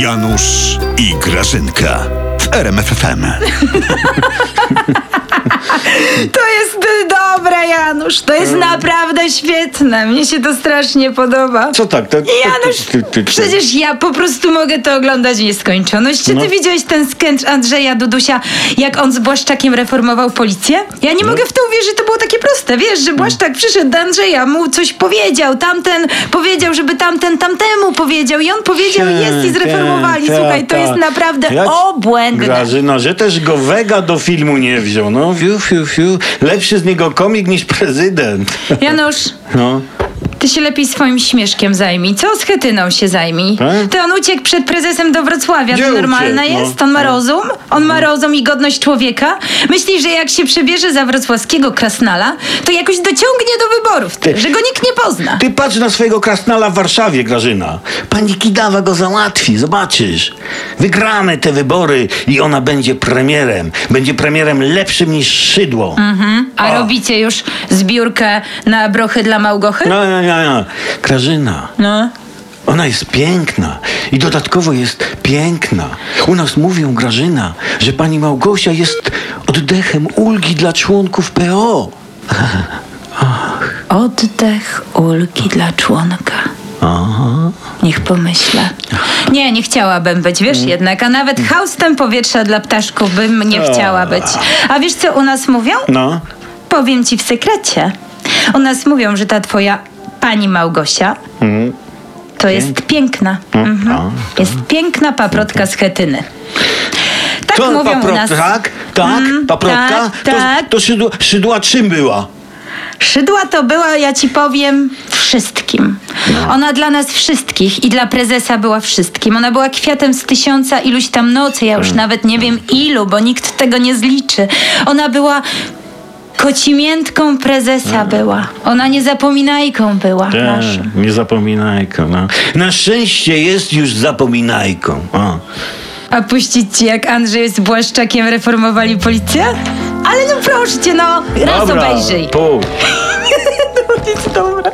Janusz i Grażynka w RMFFM. To jest Janusz. To jest naprawdę świetne. Mnie się to strasznie podoba. Co tak? To, to, Janusz, to- to- to- przecież ja po prostu mogę to oglądać w nieskończoność. Czy ty No. widziałeś ten sketch Andrzeja Dudusia, jak on z Błaszczakiem reformował policję? Ja No. nie mogę w to uwierzyć, to było takie proste. Wiesz, że Błaszczak przyszedł do Andrzeja, mu coś powiedział, tamten powiedział, żeby tamten tamtemu powiedział i on powiedział jest i zreformowali. Tak, Słuchaj, to tak. jest naprawdę Jak- obłędne. Grażyna, że też go Wega do filmu nie wziął. No, fiu, fiu, fiu. Lepszy z niego komik niż prezydent. Janusz, No. Ty się lepiej swoim śmieszkiem zajmij. Co z Chetyną się zajmij? Tak? To on uciekł przed prezesem do Wrocławia. Gdzie to normalne uciekł? No, jest? On ma no. rozum? On ma rozum i godność człowieka? Myślisz, że jak się przebierze za wrocławskiego krasnala, to jakoś dociągnie do wyborów, ty, że go nikt nie pozna. Ty patrz na swojego krasnala w Warszawie, Grażyna. Pani Kidawa go załatwi, zobaczysz. Wygramy te wybory i ona będzie premierem. Będzie premierem lepszym niż Szydło. Mhm. A robicie już zbiórkę na brochy dla Małgochy? No, no, no, no. Grażyna. No. Ona jest piękna i dodatkowo jest piękna. U nas mówią, Grażyna, że pani Małgosia jest oddechem ulgi dla członków PO. Oddech ulgi dla członka. Aha. Niech pomyślę. Nie, nie chciałabym być, wiesz jednak, a nawet haustem powietrza dla ptaszków bym nie chciała być. A wiesz co u nas mówią? No. Powiem ci w sekrecie. U nas mówią, że ta twoja pani Małgosia to jest piękna. Mhm. a, Jest piękna paprotka z Chetyny. Tak Co, mówią papro- u nas. Tak? Tak? Mm, Paprotka? tak, to, tak. to szydła, szydła czym była? Szydła to była, ja ci powiem, wszystkim. No. Ona dla nas wszystkich i dla prezesa była wszystkim. Ona była kwiatem z tysiąca iluś tam nocy, ja już Mm. nawet nie wiem ilu, bo nikt tego nie zliczy. Ona była kocimiętką prezesa była. Ona niezapominajką była naszą. Tak, nie zapominajką. No. Na szczęście jest już zapominajką. O. A puścić ci, jak Andrzej z Błaszczakiem reformowali policję? Ale no proszę cię, no, raz Dobra, obejrzyj. pół. Nic dobra.